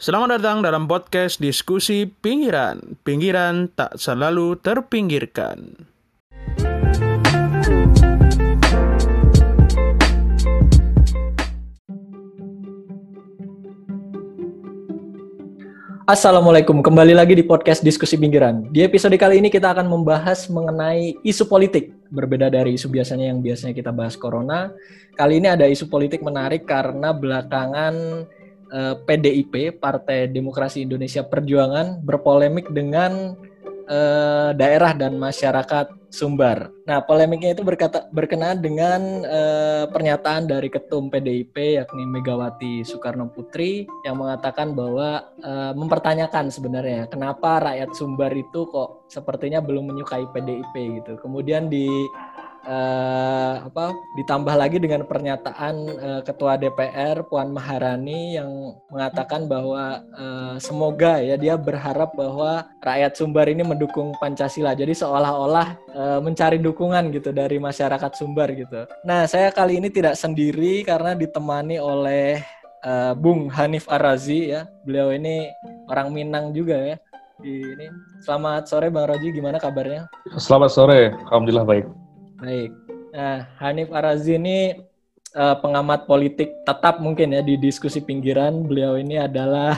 Selamat datang dalam podcast diskusi pinggiran. Pinggiran tak selalu terpinggirkan. Assalamualaikum, kembali lagi di podcast Diskusi Pinggiran. Di episode kali ini kita akan membahas mengenai isu politik. Berbeda dari isu biasanya yang biasanya kita bahas corona, kali ini ada isu politik menarik karena belakangan eh, PDIP, Partai Demokrasi Indonesia Perjuangan, berpolemik dengan eh, daerah dan masyarakat Sumbar. Nah, polemiknya itu berkata, berkenaan dengan eh, pernyataan dari Ketum PDIP yakni Megawati Soekarno Putri yang mengatakan bahwa mempertanyakan sebenarnya kenapa rakyat Sumbar itu kok sepertinya belum menyukai PDIP gitu. Kemudian di eh, apa ditambah lagi dengan pernyataan eh, Ketua DPR Puan Maharani yang mengatakan bahwa eh, semoga ya dia berharap bahwa rakyat Sumbar ini mendukung Pancasila. Jadi seolah-olah eh, mencari dukungan gitu dari masyarakat Sumbar gitu. Nah, saya kali ini tidak sendiri karena ditemani oleh eh, Bung Hanif Arazi ya. Beliau ini orang Minang juga ya. Ini. Selamat sore Bang Roji, gimana kabarnya? Selamat sore, Alhamdulillah baik. Baik. Nah, Hanif Arazi ini eh, pengamat politik tetap mungkin ya di diskusi pinggiran. Beliau ini adalah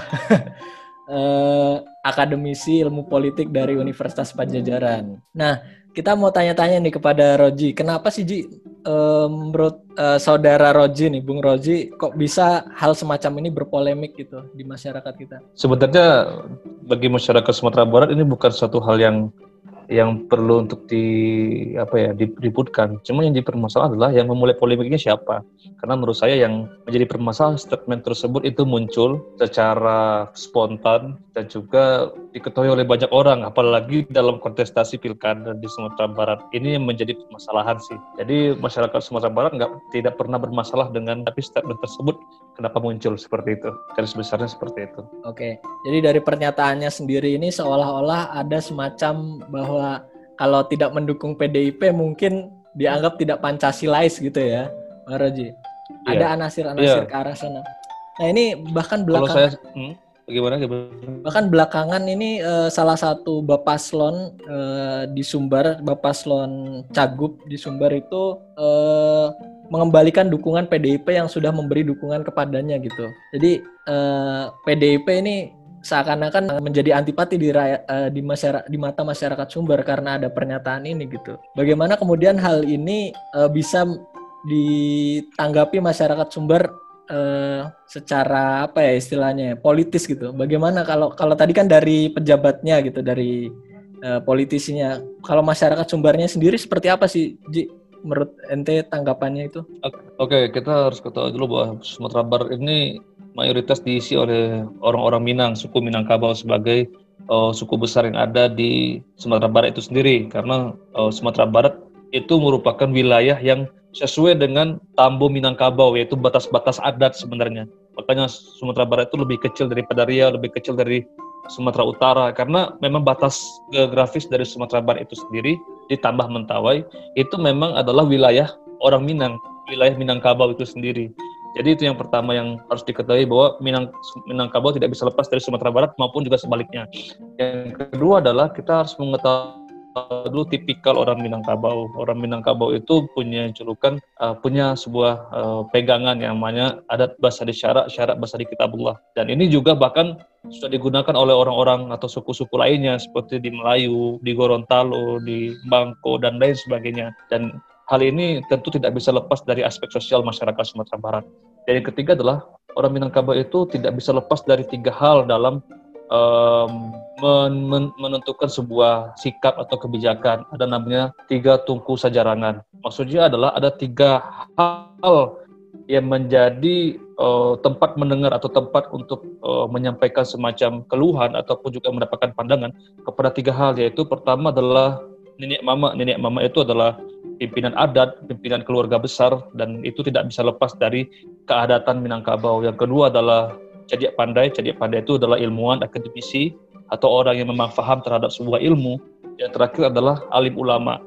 eh, akademisi ilmu politik dari Universitas Pajajaran. Nah, kita mau tanya-tanya nih kepada Roji, kenapa sih Ji eh, menurut eh, saudara Roji nih, Bung Roji, kok bisa hal semacam ini berpolemik gitu di masyarakat kita? Sebenarnya bagi masyarakat Sumatera Barat ini bukan suatu hal yang yang perlu untuk di apa ya diributkan. Cuma yang dipermasalahkan adalah yang memulai polemiknya siapa. Karena menurut saya yang menjadi permasalahan statement tersebut itu muncul secara spontan dan juga diketahui oleh banyak orang, apalagi dalam kontestasi pilkada di Sumatera Barat. Ini yang menjadi permasalahan sih. Jadi masyarakat Sumatera Barat nggak tidak pernah bermasalah dengan tapi statement tersebut kenapa muncul seperti itu. Garis besarnya seperti itu. Oke, jadi dari pernyataannya sendiri ini seolah-olah ada semacam bahwa kalau tidak mendukung PDIP mungkin dianggap tidak Pancasilais gitu ya, Bang Roji. Ada Iya. anasir-anasir Iya. ke arah sana. Nah ini bahkan Kalau belakangan, saya hmm, bagaimana gimana? bahkan belakangan ini eh, salah satu Bapaslon eh, di Sumbar, Bapaslon Cagup di Sumbar itu eh, mengembalikan dukungan PDIP yang sudah memberi dukungan kepadanya gitu. Jadi eh, PDIP ini seakan-akan menjadi antipati di eh, di masyarakat di mata masyarakat Sumber karena ada pernyataan ini gitu. Bagaimana kemudian hal ini eh, bisa ditanggapi masyarakat Sumber eh, secara apa ya istilahnya ya, politis gitu. Bagaimana kalau kalau tadi kan dari pejabatnya gitu dari eh, politisinya. Kalau masyarakat Sumbarnya sendiri seperti apa sih Ji? Menurut ente tanggapannya itu? Oke, kita harus ketahui dulu bahwa Sumatera Barat ini mayoritas diisi oleh orang-orang Minang, suku Minangkabau sebagai uh, suku besar yang ada di Sumatera Barat itu sendiri. Karena uh, Sumatera Barat itu merupakan wilayah yang sesuai dengan Tambo Minangkabau, yaitu batas-batas adat sebenarnya. Makanya Sumatera Barat itu lebih kecil daripada Riau, lebih kecil dari Sumatera Utara, karena memang batas geografis dari Sumatera Barat itu sendiri ditambah Mentawai itu memang adalah wilayah orang Minang, wilayah Minangkabau itu sendiri. Jadi itu yang pertama yang harus diketahui bahwa Minang Minangkabau tidak bisa lepas dari Sumatera Barat maupun juga sebaliknya. Yang kedua adalah kita harus mengetahui dulu tipikal orang Minangkabau. Orang Minangkabau itu punya julukan, uh, punya sebuah uh, pegangan yang namanya adat bahasa di syarat, syarat bahasa di kitabullah. Dan ini juga bahkan sudah digunakan oleh orang-orang atau suku-suku lainnya seperti di Melayu, di Gorontalo, di Bangko dan lain sebagainya. Dan hal ini tentu tidak bisa lepas dari aspek sosial masyarakat Sumatera Barat. Dan yang ketiga adalah orang Minangkabau itu tidak bisa lepas dari tiga hal dalam um, men- men- menentukan sebuah sikap atau kebijakan. Ada namanya tiga tungku sajarangan. Maksudnya adalah ada tiga hal yang menjadi uh, tempat mendengar atau tempat untuk uh, menyampaikan semacam keluhan ataupun juga mendapatkan pandangan kepada tiga hal yaitu pertama adalah nenek mama nenek mama itu adalah pimpinan adat pimpinan keluarga besar dan itu tidak bisa lepas dari keadatan Minangkabau yang kedua adalah cadiak pandai cadiak pandai itu adalah ilmuwan akademisi atau orang yang memang paham terhadap sebuah ilmu. Yang terakhir adalah alim ulama.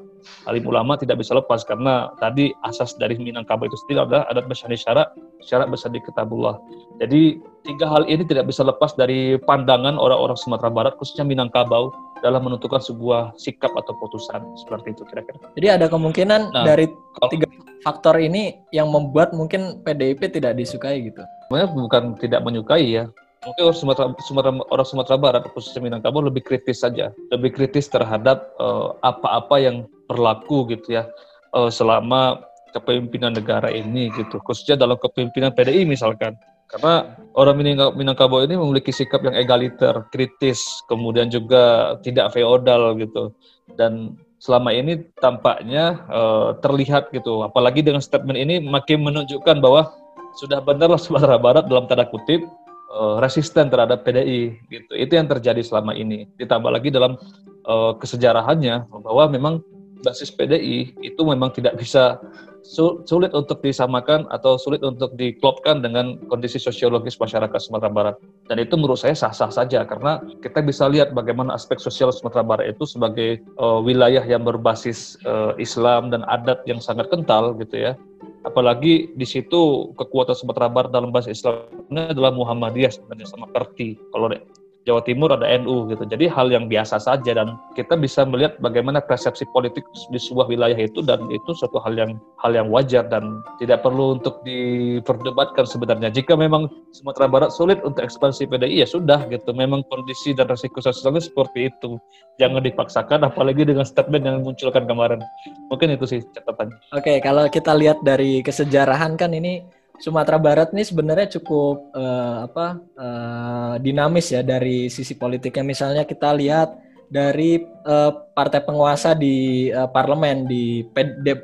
Alim ulama tidak bisa lepas karena tadi asas dari Minangkabau itu sendiri adalah adat bersani syarat, syarat bersani kitabullah. Jadi tiga hal ini tidak bisa lepas dari pandangan orang-orang Sumatera Barat khususnya Minangkabau dalam menentukan sebuah sikap atau putusan seperti itu kira-kira. Jadi ada kemungkinan nah, dari tiga faktor ini yang membuat mungkin PDIP tidak disukai gitu. Sebenarnya bukan tidak menyukai ya, mungkin orang Sumatera, Sumatera orang Sumatera Barat khususnya Minangkabau lebih kritis saja, lebih kritis terhadap eh, apa-apa uh, yang berlaku gitu ya uh, selama kepemimpinan negara ini gitu, khususnya dalam kepemimpinan PDI misalkan. Karena orang Minangkabau ini memiliki sikap yang egaliter, kritis, kemudian juga tidak feodal gitu. Dan selama ini tampaknya uh, terlihat gitu, apalagi dengan statement ini makin menunjukkan bahwa sudah benarlah Sumatera Barat dalam tanda kutip uh, resisten terhadap PDI gitu. Itu yang terjadi selama ini. Ditambah lagi dalam uh, kesejarahannya bahwa memang basis PDI itu memang tidak bisa sulit untuk disamakan atau sulit untuk diklopkan dengan kondisi sosiologis masyarakat Sumatera Barat. Dan itu menurut saya sah-sah saja karena kita bisa lihat bagaimana aspek sosial Sumatera Barat itu sebagai uh, wilayah yang berbasis uh, Islam dan adat yang sangat kental gitu ya apalagi di situ kekuatan Sumatera Barat dalam bahasa Islamnya adalah Muhammadiyah sebenarnya sama Kerti kalau Jawa Timur ada NU gitu. Jadi hal yang biasa saja dan kita bisa melihat bagaimana persepsi politik di sebuah wilayah itu dan itu suatu hal yang hal yang wajar dan tidak perlu untuk diperdebatkan sebenarnya. Jika memang Sumatera Barat sulit untuk ekspansi PDI ya sudah gitu. Memang kondisi dan resiko sosialnya seperti itu. Jangan dipaksakan apalagi dengan statement yang munculkan kemarin. Mungkin itu sih catatannya. Oke, kalau kita lihat dari kesejarahan kan ini Sumatera Barat ini sebenarnya cukup uh, apa uh, dinamis ya dari sisi politiknya. Misalnya kita lihat dari uh, partai penguasa di uh, parlemen di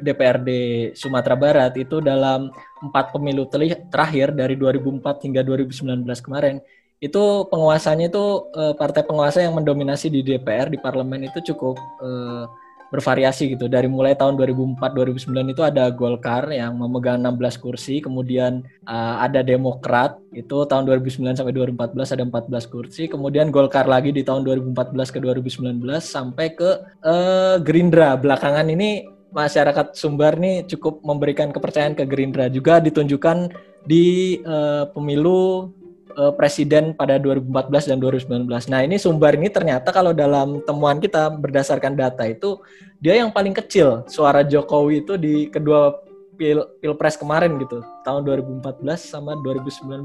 DPRD Sumatera Barat itu dalam empat pemilu terakhir dari 2004 hingga 2019 kemarin itu penguasanya itu uh, partai penguasa yang mendominasi di DPR di parlemen itu cukup uh, bervariasi gitu. Dari mulai tahun 2004-2009 itu ada Golkar yang memegang 16 kursi, kemudian uh, ada Demokrat itu tahun 2009 sampai 2014 ada 14 kursi, kemudian Golkar lagi di tahun 2014 ke 2019 sampai ke uh, Gerindra. Belakangan ini masyarakat Sumbar nih cukup memberikan kepercayaan ke Gerindra juga ditunjukkan di uh, pemilu uh, presiden pada 2014 dan 2019. Nah, ini Sumbar ini ternyata kalau dalam temuan kita berdasarkan data itu dia yang paling kecil suara Jokowi itu di kedua pil pilpres kemarin gitu, tahun 2014 sama 2019.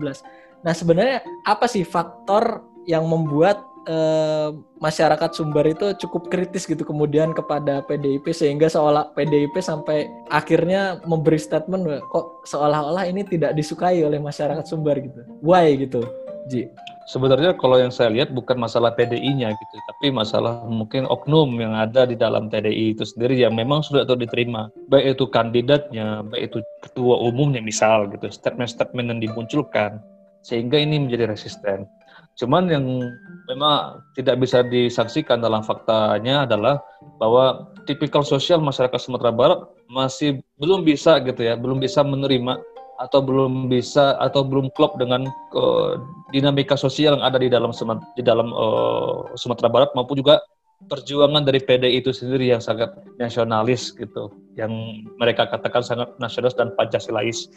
Nah, sebenarnya apa sih faktor yang membuat eh, masyarakat Sumbar itu cukup kritis gitu kemudian kepada PDIP sehingga seolah PDIP sampai akhirnya memberi statement kok seolah-olah ini tidak disukai oleh masyarakat Sumbar gitu. Why gitu, Ji? Sebenarnya kalau yang saya lihat bukan masalah PDI-nya gitu, tapi masalah mungkin oknum yang ada di dalam PDI itu sendiri yang memang sudah tuh diterima. Baik itu kandidatnya, baik itu ketua umumnya misal gitu, statement-statement yang dimunculkan sehingga ini menjadi resisten. Cuman yang memang tidak bisa disaksikan dalam faktanya adalah bahwa tipikal sosial masyarakat Sumatera Barat masih belum bisa gitu ya, belum bisa menerima atau belum bisa atau belum klop dengan uh, dinamika sosial yang ada di dalam di dalam uh, Sumatera Barat maupun juga perjuangan dari PDI itu sendiri yang sangat nasionalis gitu, yang mereka katakan sangat nasionalis dan Pancasilais.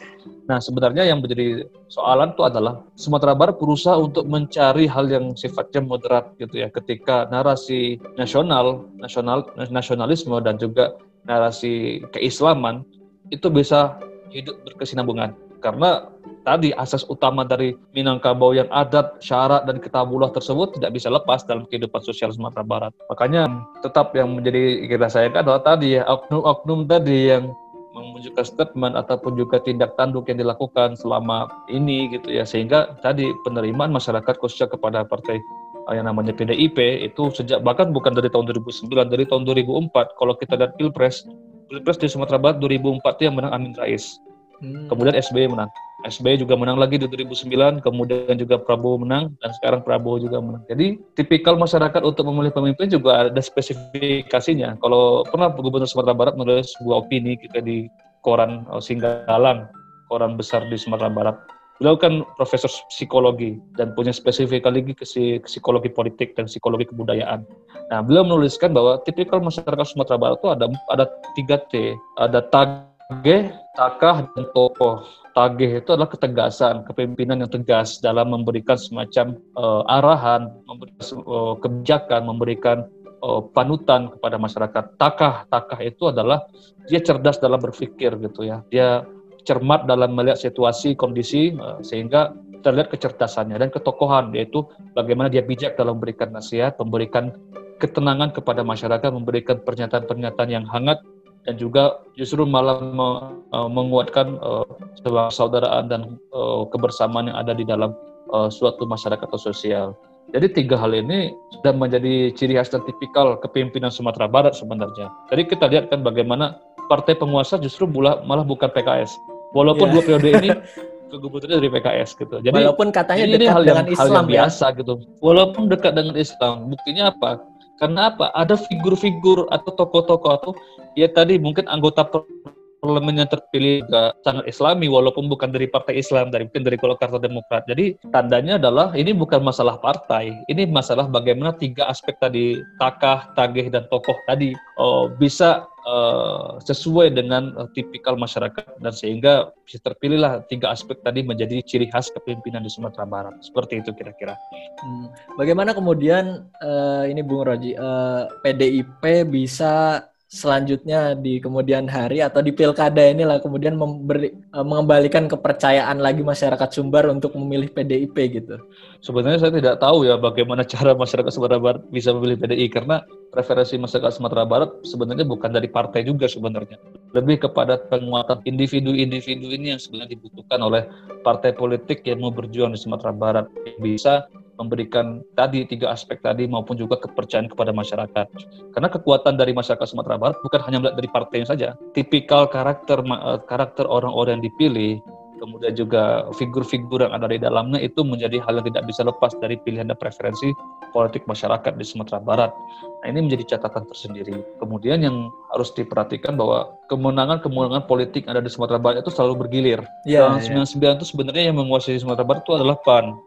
Nah, sebenarnya yang menjadi soalan itu adalah Sumatera Barat berusaha untuk mencari hal yang sifatnya moderat gitu ya, ketika narasi nasional, nasional nasionalisme dan juga narasi keislaman itu bisa hidup berkesinambungan karena tadi asas utama dari Minangkabau yang adat, syarat, dan ketabulah tersebut tidak bisa lepas dalam kehidupan sosial Sumatera Barat. Makanya tetap yang menjadi kita sayangkan adalah tadi ya oknum-oknum tadi yang menunjukkan statement ataupun juga tindak tanduk yang dilakukan selama ini gitu ya. Sehingga tadi penerimaan masyarakat khususnya kepada partai eh, yang namanya PDIP itu sejak bahkan bukan dari tahun 2009 dari tahun 2004 kalau kita lihat pilpres pilpres di Sumatera Barat 2004 itu yang menang Amin Rais hmm. kemudian SBY menang SBY juga menang lagi di 2009, kemudian juga Prabowo menang, dan sekarang Prabowo juga menang. Jadi tipikal masyarakat untuk memilih pemimpin juga ada spesifikasinya. Kalau pernah Gubernur Sumatera Barat menulis sebuah opini kita di koran oh, Singgalang, koran besar di Sumatera Barat. beliau kan profesor psikologi dan punya spesifik lagi ke psikologi politik dan psikologi kebudayaan. Nah, beliau menuliskan bahwa tipikal masyarakat Sumatera Barat itu ada ada tiga T, ada tageh, takah, dan tokoh. Tageh itu adalah ketegasan, kepemimpinan yang tegas dalam memberikan semacam uh, arahan, memberikan uh, kebijakan, memberikan uh, panutan kepada masyarakat. Takah, takah itu adalah dia cerdas dalam berpikir gitu ya. Dia cermat dalam melihat situasi, kondisi, uh, sehingga terlihat kecerdasannya dan ketokohan, yaitu bagaimana dia bijak dalam memberikan nasihat, memberikan ketenangan kepada masyarakat, memberikan pernyataan-pernyataan yang hangat dan juga justru malah me, uh, menguatkan uh, sebuah saudaraan dan uh, kebersamaan yang ada di dalam uh, suatu masyarakat atau sosial. Jadi tiga hal ini sudah menjadi ciri khas dan tipikal kepemimpinan Sumatera Barat sebenarnya. Jadi kita lihat kan bagaimana partai penguasa justru malah, malah bukan PKS. Walaupun yeah. dua periode ini keguburannya dari PKS gitu. Jadi walaupun katanya dekat ini hal dengan yang, Islam hal yang ya. biasa gitu. Walaupun dekat dengan Islam, buktinya apa? Karena apa? Ada figur-figur atau tokoh-tokoh atau ya tadi mungkin anggota parlemen yang terpilih juga sangat islami walaupun bukan dari partai Islam dari mungkin dari Golkar atau Demokrat. Jadi tandanya adalah ini bukan masalah partai, ini masalah bagaimana tiga aspek tadi takah, tagih dan tokoh tadi oh, bisa uh, sesuai dengan uh, tipikal masyarakat dan sehingga bisa terpilihlah tiga aspek tadi menjadi ciri khas kepemimpinan di Sumatera Barat seperti itu kira-kira. Hmm. Bagaimana kemudian ini Bung Roji PDIP bisa selanjutnya di kemudian hari atau di pilkada inilah kemudian memberi, mengembalikan kepercayaan lagi masyarakat Sumbar untuk memilih PDIP gitu. Sebenarnya saya tidak tahu ya bagaimana cara masyarakat Sumatera Barat bisa memilih PDI karena preferensi masyarakat Sumatera Barat sebenarnya bukan dari partai juga sebenarnya. Lebih kepada penguatan individu-individu ini yang sebenarnya dibutuhkan oleh partai politik yang mau berjuang di Sumatera Barat. Bisa memberikan tadi tiga aspek tadi maupun juga kepercayaan kepada masyarakat. Karena kekuatan dari masyarakat Sumatera Barat bukan hanya melihat dari partainya saja. Tipikal karakter eh, karakter orang-orang yang dipilih kemudian juga figur-figur yang ada di dalamnya itu menjadi hal yang tidak bisa lepas dari pilihan dan preferensi politik masyarakat di Sumatera Barat. Nah, ini menjadi catatan tersendiri. Kemudian yang harus diperhatikan bahwa kemenangan-kemenangan politik yang ada di Sumatera Barat itu selalu bergilir. Ya, Tahun ya. 99 itu sebenarnya yang menguasai Sumatera Barat itu adalah PAN.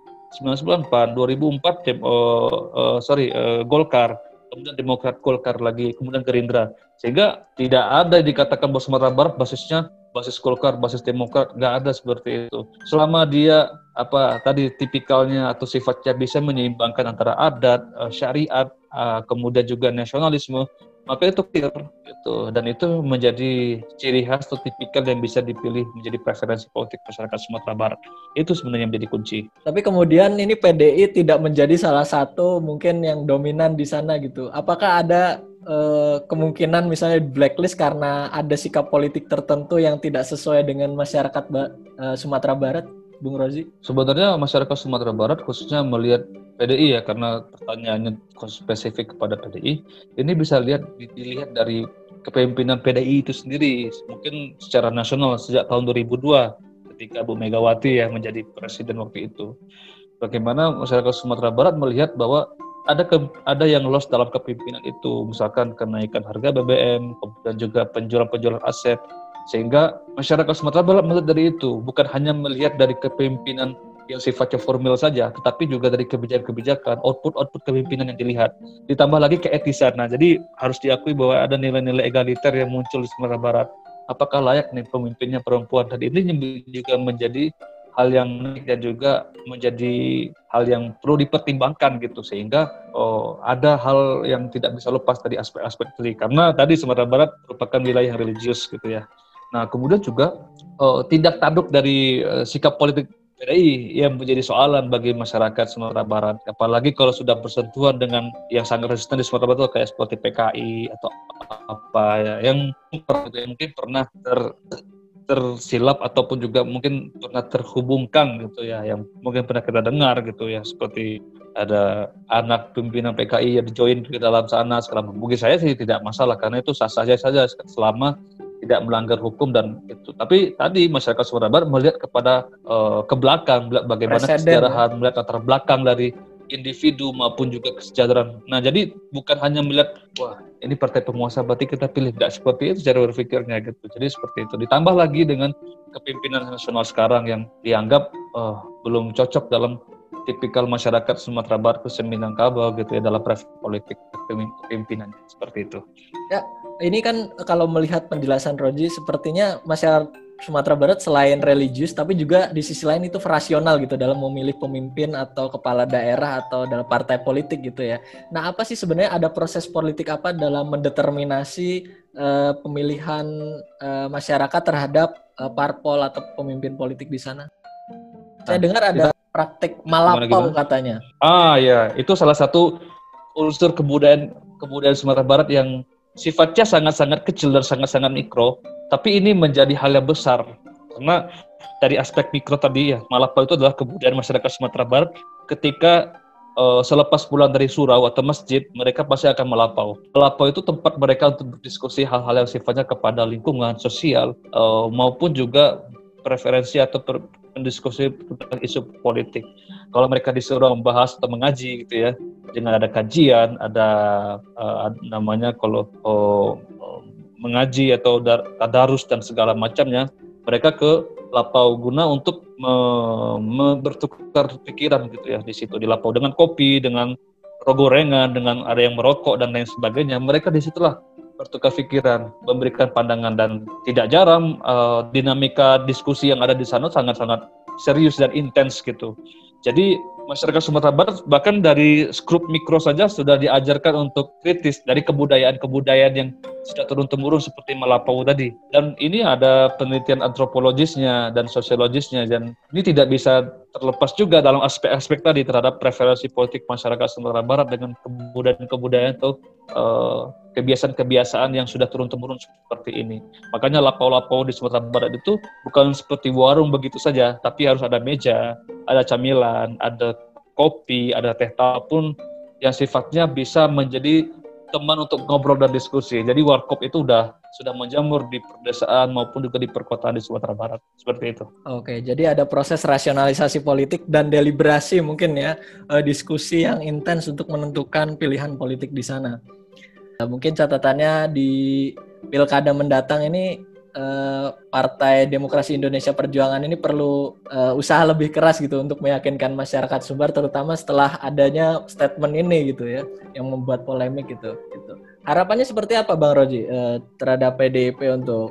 99 PAN, 2004 dem, uh, uh, sorry uh, Golkar, kemudian Demokrat Golkar lagi, kemudian Gerindra. Sehingga tidak ada dikatakan bahwa Sumatera Barat basisnya basis Golkar, basis Demokrat, nggak ada seperti itu. Selama dia apa tadi tipikalnya atau sifatnya bisa menyeimbangkan antara adat, uh, syariat, uh, kemudian juga nasionalisme, maka itu clear gitu dan itu menjadi ciri khas atau tipikal yang bisa dipilih menjadi preferensi politik masyarakat Sumatera Barat itu sebenarnya menjadi kunci. Tapi kemudian ini PDI tidak menjadi salah satu mungkin yang dominan di sana gitu. Apakah ada uh, kemungkinan misalnya blacklist karena ada sikap politik tertentu yang tidak sesuai dengan masyarakat uh, Sumatera Barat, Bung Rozi? Sebenarnya masyarakat Sumatera Barat khususnya melihat PDI ya karena pertanyaannya spesifik kepada PDI, ini bisa lihat dilihat dari kepemimpinan PDI itu sendiri mungkin secara nasional sejak tahun 2002 ketika Bu Megawati ya menjadi presiden waktu itu. Bagaimana masyarakat Sumatera Barat melihat bahwa ada ke, ada yang loss dalam kepemimpinan itu, misalkan kenaikan harga BBM, kemudian juga penjualan-penjualan aset, sehingga masyarakat Sumatera Barat melihat dari itu, bukan hanya melihat dari kepemimpinan yang sifatnya formal saja, tetapi juga dari kebijakan-kebijakan, output-output kepemimpinan yang dilihat. Ditambah lagi keetisan. Nah, jadi harus diakui bahwa ada nilai-nilai egaliter yang muncul di Sumatera Barat. Apakah layak nih pemimpinnya perempuan? Dan ini juga menjadi hal yang menarik dan juga menjadi hal yang perlu dipertimbangkan gitu sehingga oh, ada hal yang tidak bisa lepas dari aspek-aspek tadi karena tadi Sumatera Barat merupakan wilayah yang religius gitu ya. Nah kemudian juga oh, tidak tanduk dari uh, sikap politik PDI yang menjadi soalan bagi masyarakat Sumatera Barat. Apalagi kalau sudah bersentuhan dengan yang sangat resisten di Sumatera Barat kayak seperti PKI atau apa ya yang mungkin pernah ter, tersilap ataupun juga mungkin pernah terhubungkan gitu ya yang mungkin pernah kita dengar gitu ya seperti ada anak pimpinan PKI yang join ke dalam sana selama bagi saya sih tidak masalah karena itu sah saja saja selama tidak melanggar hukum dan itu tapi tadi masyarakat Sumatera Barat melihat kepada uh, ke belakang melihat bagaimana Presiden, kesejarahan melihat latar belakang dari individu maupun juga kesejahteraan. Nah, jadi bukan hanya melihat wah ini partai penguasa berarti kita pilih tidak seperti itu cara berpikirnya gitu. Jadi seperti itu. Ditambah lagi dengan kepemimpinan nasional sekarang yang dianggap uh, belum cocok dalam tipikal masyarakat Sumatera Barat khususnya Minangkabau gitu ya dalam politik kepemimpinan seperti itu. Ya, ini kan kalau melihat penjelasan Roji sepertinya masyarakat Sumatera Barat selain religius tapi juga di sisi lain itu rasional gitu dalam memilih pemimpin atau kepala daerah atau dalam partai politik gitu ya. Nah, apa sih sebenarnya ada proses politik apa dalam mendeterminasi uh, pemilihan uh, masyarakat terhadap uh, parpol atau pemimpin politik di sana? Saya nah, dengar ada praktik malapau katanya. Ah ya, itu salah satu unsur kebudayaan kebudayaan Sumatera Barat yang sifatnya sangat-sangat kecil dan sangat-sangat mikro tapi ini menjadi hal yang besar karena dari aspek mikro tadi ya Malapa itu adalah kebudayaan masyarakat Sumatera Barat ketika uh, selepas pulang dari surau atau masjid mereka pasti akan melapau. Melapau itu tempat mereka untuk berdiskusi hal-hal yang sifatnya kepada lingkungan sosial uh, maupun juga preferensi atau per, mendiskusi tentang isu politik. Kalau mereka disuruh membahas atau mengaji gitu ya, dengan ada kajian, ada uh, namanya kalau uh, mengaji atau tadarus dan segala macamnya, mereka ke Lapau guna untuk me, me, bertukar pikiran gitu ya di situ di Lapau dengan kopi, dengan rogorengan, dengan ada yang merokok dan lain sebagainya. Mereka di situlah bertukar pikiran, memberikan pandangan dan tidak jarang uh, dinamika diskusi yang ada di sana sangat-sangat serius dan intens gitu. Jadi masyarakat Sumatera Barat bahkan dari skrup mikro saja sudah diajarkan untuk kritis dari kebudayaan-kebudayaan yang sudah turun-temurun seperti Malapau tadi. Dan ini ada penelitian antropologisnya dan sosiologisnya dan ini tidak bisa terlepas juga dalam aspek-aspek tadi terhadap preferensi politik masyarakat Sumatera Barat dengan kebudayaan-kebudayaan atau kebiasaan-kebiasaan yang sudah turun-temurun seperti ini. Makanya lapau-lapau di Sumatera Barat itu bukan seperti warung begitu saja, tapi harus ada meja, ada camilan, ada kopi, ada teh pun yang sifatnya bisa menjadi teman untuk ngobrol dan diskusi. Jadi warkop itu udah sudah menjamur di perdesaan maupun juga di perkotaan di Sumatera Barat. Seperti itu. Oke, jadi ada proses rasionalisasi politik dan deliberasi mungkin ya, eh, diskusi yang intens untuk menentukan pilihan politik di sana. Nah, mungkin catatannya di pilkada mendatang ini eh, Partai Demokrasi Indonesia Perjuangan ini perlu uh, usaha lebih keras gitu untuk meyakinkan masyarakat Sumbar terutama setelah adanya statement ini gitu ya yang membuat polemik gitu gitu. Harapannya seperti apa Bang Roji uh, terhadap PDIP untuk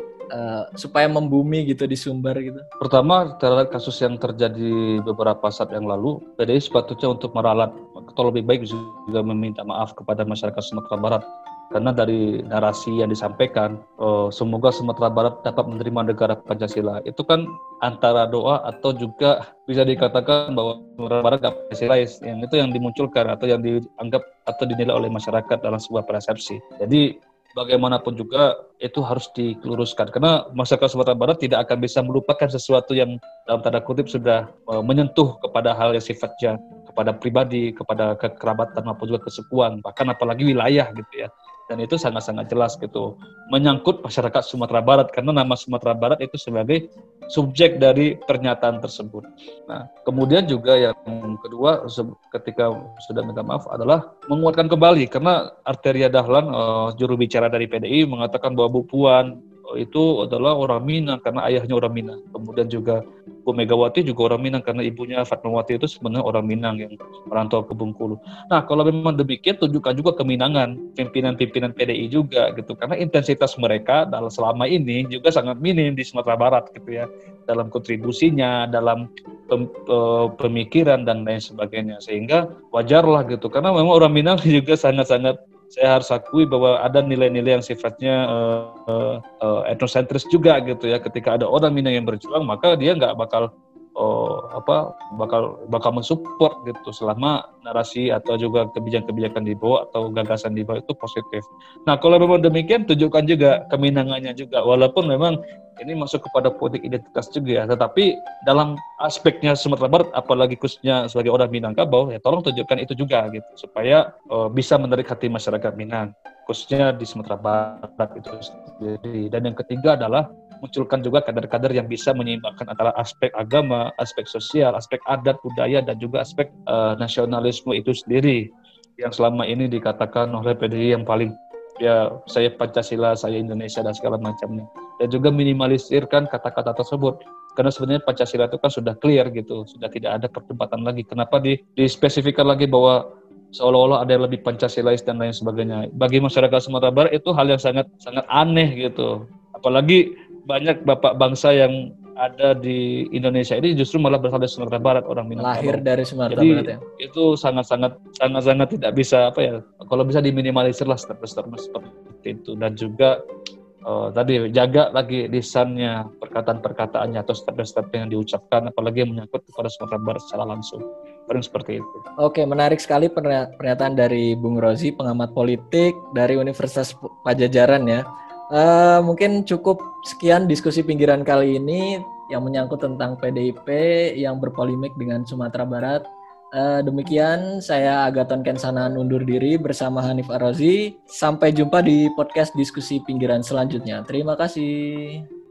supaya membumi gitu di Sumbar gitu? Pertama terhadap kasus yang terjadi beberapa saat yang lalu, PDI sepatutnya untuk meralat atau lebih baik juga meminta maaf kepada masyarakat Sumatera Barat karena dari narasi yang disampaikan uh, semoga Sumatera Barat dapat menerima negara Pancasila. Itu kan antara doa atau juga bisa dikatakan bahwa Sumatera Barat gak Pancasilais yang itu yang dimunculkan atau yang dianggap atau dinilai oleh masyarakat dalam sebuah persepsi. Jadi bagaimanapun juga itu harus dikeluruskan karena masyarakat Sumatera Barat tidak akan bisa melupakan sesuatu yang dalam tanda kutip sudah uh, menyentuh kepada hal yang sifatnya kepada pribadi, kepada kekerabatan maupun juga kesukuan, bahkan apalagi wilayah gitu ya dan itu sangat-sangat jelas gitu menyangkut masyarakat Sumatera Barat karena nama Sumatera Barat itu sebagai subjek dari pernyataan tersebut. Nah, kemudian juga yang kedua ketika sudah minta maaf adalah menguatkan kembali karena Arteria Dahlan uh, juru bicara dari PDI mengatakan bahwa Bu Puan itu adalah orang Minang karena ayahnya orang Minang. Kemudian juga Bu Megawati juga orang Minang karena ibunya Fatmawati itu sebenarnya orang Minang yang merantau ke Bengkulu. Nah, kalau memang demikian tunjukkan juga keminangan pimpinan-pimpinan PDI juga gitu karena intensitas mereka dalam selama ini juga sangat minim di Sumatera Barat gitu ya dalam kontribusinya, dalam pem, pemikiran dan lain sebagainya sehingga wajarlah gitu karena memang orang Minang juga sangat-sangat saya harus akui bahwa ada nilai-nilai yang sifatnya uh, uh, uh, etnosentris juga gitu ya. Ketika ada orang Minang yang berjuang, maka dia nggak bakal oh, apa bakal bakal mensupport gitu selama narasi atau juga kebijakan-kebijakan di bawah atau gagasan di bawah itu positif. Nah kalau memang demikian tunjukkan juga keminangannya juga walaupun memang ini masuk kepada politik identitas juga ya, tetapi dalam aspeknya Sumatera Barat apalagi khususnya sebagai orang Minangkabau ya tolong tunjukkan itu juga gitu supaya uh, bisa menarik hati masyarakat Minang khususnya di Sumatera Barat itu sendiri. Dan yang ketiga adalah munculkan juga kader-kader yang bisa menyeimbangkan antara aspek agama, aspek sosial, aspek adat, budaya, dan juga aspek uh, nasionalisme itu sendiri yang selama ini dikatakan oleh PDI yang paling ya saya Pancasila, saya Indonesia dan segala macamnya. Dan juga minimalisirkan kata-kata tersebut. Karena sebenarnya Pancasila itu kan sudah clear gitu, sudah tidak ada perdebatan lagi. Kenapa di, dispesifikkan lagi bahwa seolah-olah ada yang lebih Pancasilais dan lain sebagainya. Bagi masyarakat Sumatera Barat itu hal yang sangat sangat aneh gitu. Apalagi banyak bapak bangsa yang ada di Indonesia ini justru malah berasal dari Sumatera Barat orang Minangkabau. Lahir dari Sumatera Jadi, Barat ya. Itu sangat-sangat sangat-sangat tidak bisa apa ya. Kalau bisa diminimalisir lah step-step seperti itu dan juga uh, tadi jaga lagi lisannya, perkataan-perkataannya atau step-step yang diucapkan apalagi yang menyangkut kepada Sumatera Barat secara langsung. Paling seperti itu. Oke, menarik sekali pernyataan dari Bung Rozi, pengamat politik dari Universitas Pajajaran ya. Uh, mungkin cukup sekian diskusi pinggiran kali ini yang menyangkut tentang PDIP yang berpolemik dengan Sumatera Barat. Uh, demikian saya Agaton Kensanan undur diri bersama Hanif Arozi. Sampai jumpa di podcast diskusi pinggiran selanjutnya. Terima kasih.